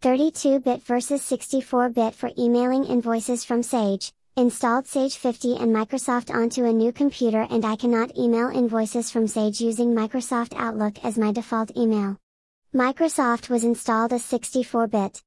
32-bit versus 64-bit for emailing invoices from Sage, installed Sage 50 and Microsoft onto a new computer and I cannot email invoices from Sage using Microsoft Outlook as my default email. Microsoft was installed as 64-bit.